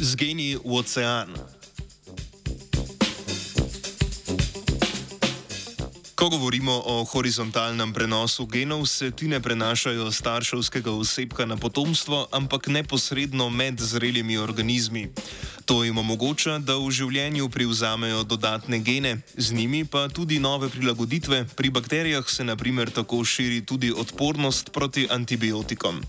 z geni v ocean. Ko govorimo o horizontalnem prenosu genov, se ti ne prenašajo starševskega osebka na potomstvo, ampak neposredno med zrelimi organizmi. To jim omogoča, da v življenju privzamejo dodatne gene, z njimi pa tudi nove prilagoditve. Pri bakterijah se naprimer tako širi tudi odpornost proti antibiotikom.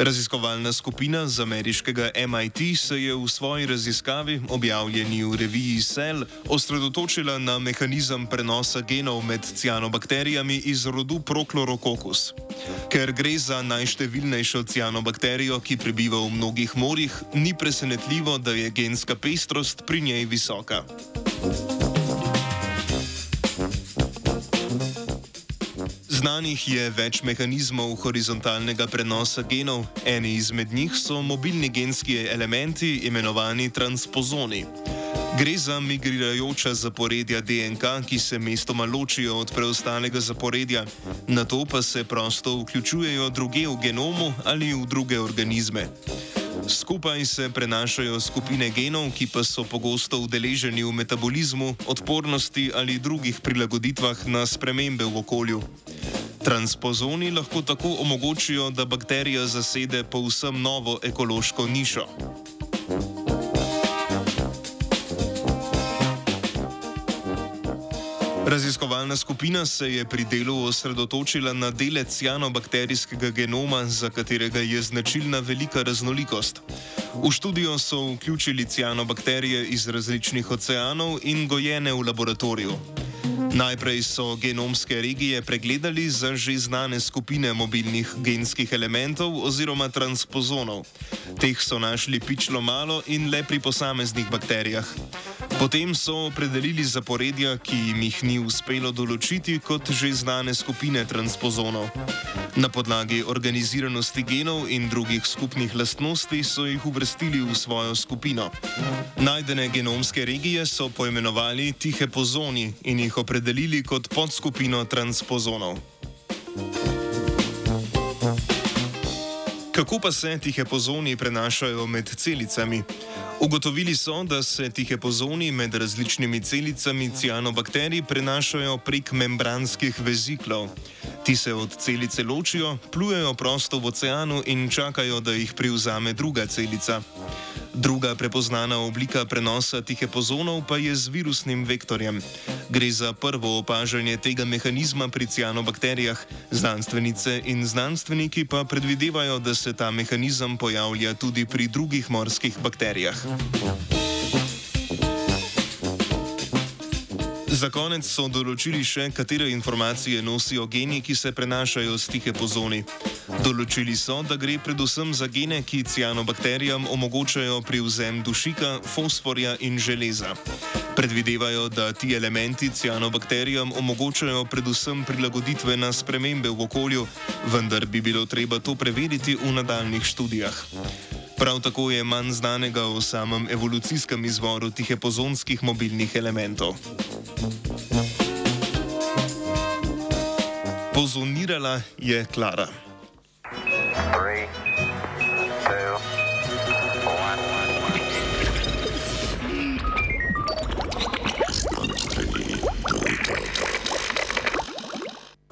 Raziskovalna skupina z ameriškega MIT se je v svoji raziskavi, objavljeni v reviji Cell, osredotočila na mehanizem prenosa genov med cianobakterijami iz rodu Prochlorococcus. Ker gre za najštevilnejšo cianobakterijo, ki prebiva v mnogih morjih, ni presenetljivo, da je genska pestrost pri njej visoka. Znanih je več mehanizmov horizontalnega prenosa genov, eni izmed njih so mobilni genski elementi, imenovani transpozoni. Gre za migrirajoča zaporedja DNK, ki se mestoma ločijo od preostalega zaporedja, na to pa se prosto vključujejo druge v genomu ali v druge organizme. Skupaj se prenašajo skupine genov, ki pa so pogosto udeleženi v metabolizmu, odpornosti ali drugih prilagoditvah na spremembe v okolju. Transpozoni lahko tako omogočijo, da bakterija zasede povsem novo ekološko nišo. Raziskovalna skupina se je pri delu osredotočila na dele cianobakterijskega genoma, za katerega je značilna velika raznolikost. V študijo so vključili cianobakterije iz različnih oceanov in gojene v laboratoriju. Najprej so genomske regije pregledali za že znane skupine mobilnih genskih elementov oziroma transpozonov. Teh so našli pičlo malo in le pri posameznih bakterijah. Potem so opredelili zaporedja, ki jim jih ni uspelo določiti kot že znane skupine transpozonov. Na podlagi organiziranosti genov in drugih skupnih lastnosti so jih uvrstili v svojo skupino. Najdene genomske regije so poimenovali tihe pozoni in jih opredelili kot podskupino transpozonov. Kako pa se tihe pozoni prenašajo med celicami? Ugotovili so, da se tihe pozoni med različnimi celicami cianobakterij prenašajo prek membranskih veziklov. Ti se od celice ločijo, plujejo prosto v oceanu in čakajo, da jih privzame druga celica. Druga prepoznana oblika prenosa tihe pozonov pa je z virusnim vektorjem. Gre za prvo opažanje tega mehanizma pri cianobakterijah, znanstvenice in znanstveniki pa predvidevajo, da se ta mehanizem pojavlja tudi pri drugih morskih bakterijah. Za konec so določili še, katere informacije nosijo geni, ki se prenašajo z tihe pozoni. Določili so, da gre predvsem za gene, ki cianobakterijam omogočajo privzem dušika, fosforja in železa. Predvidevajo, da ti elementi cianobakterijam omogočajo predvsem prilagoditve na spremembe v okolju, vendar bi bilo treba to preveriti v nadaljnih študijah. Prav tako je manj znanega o samem evolucijskem izvoru tih epozonskih mobilnih elementov. Pozonirala je Klara. Three.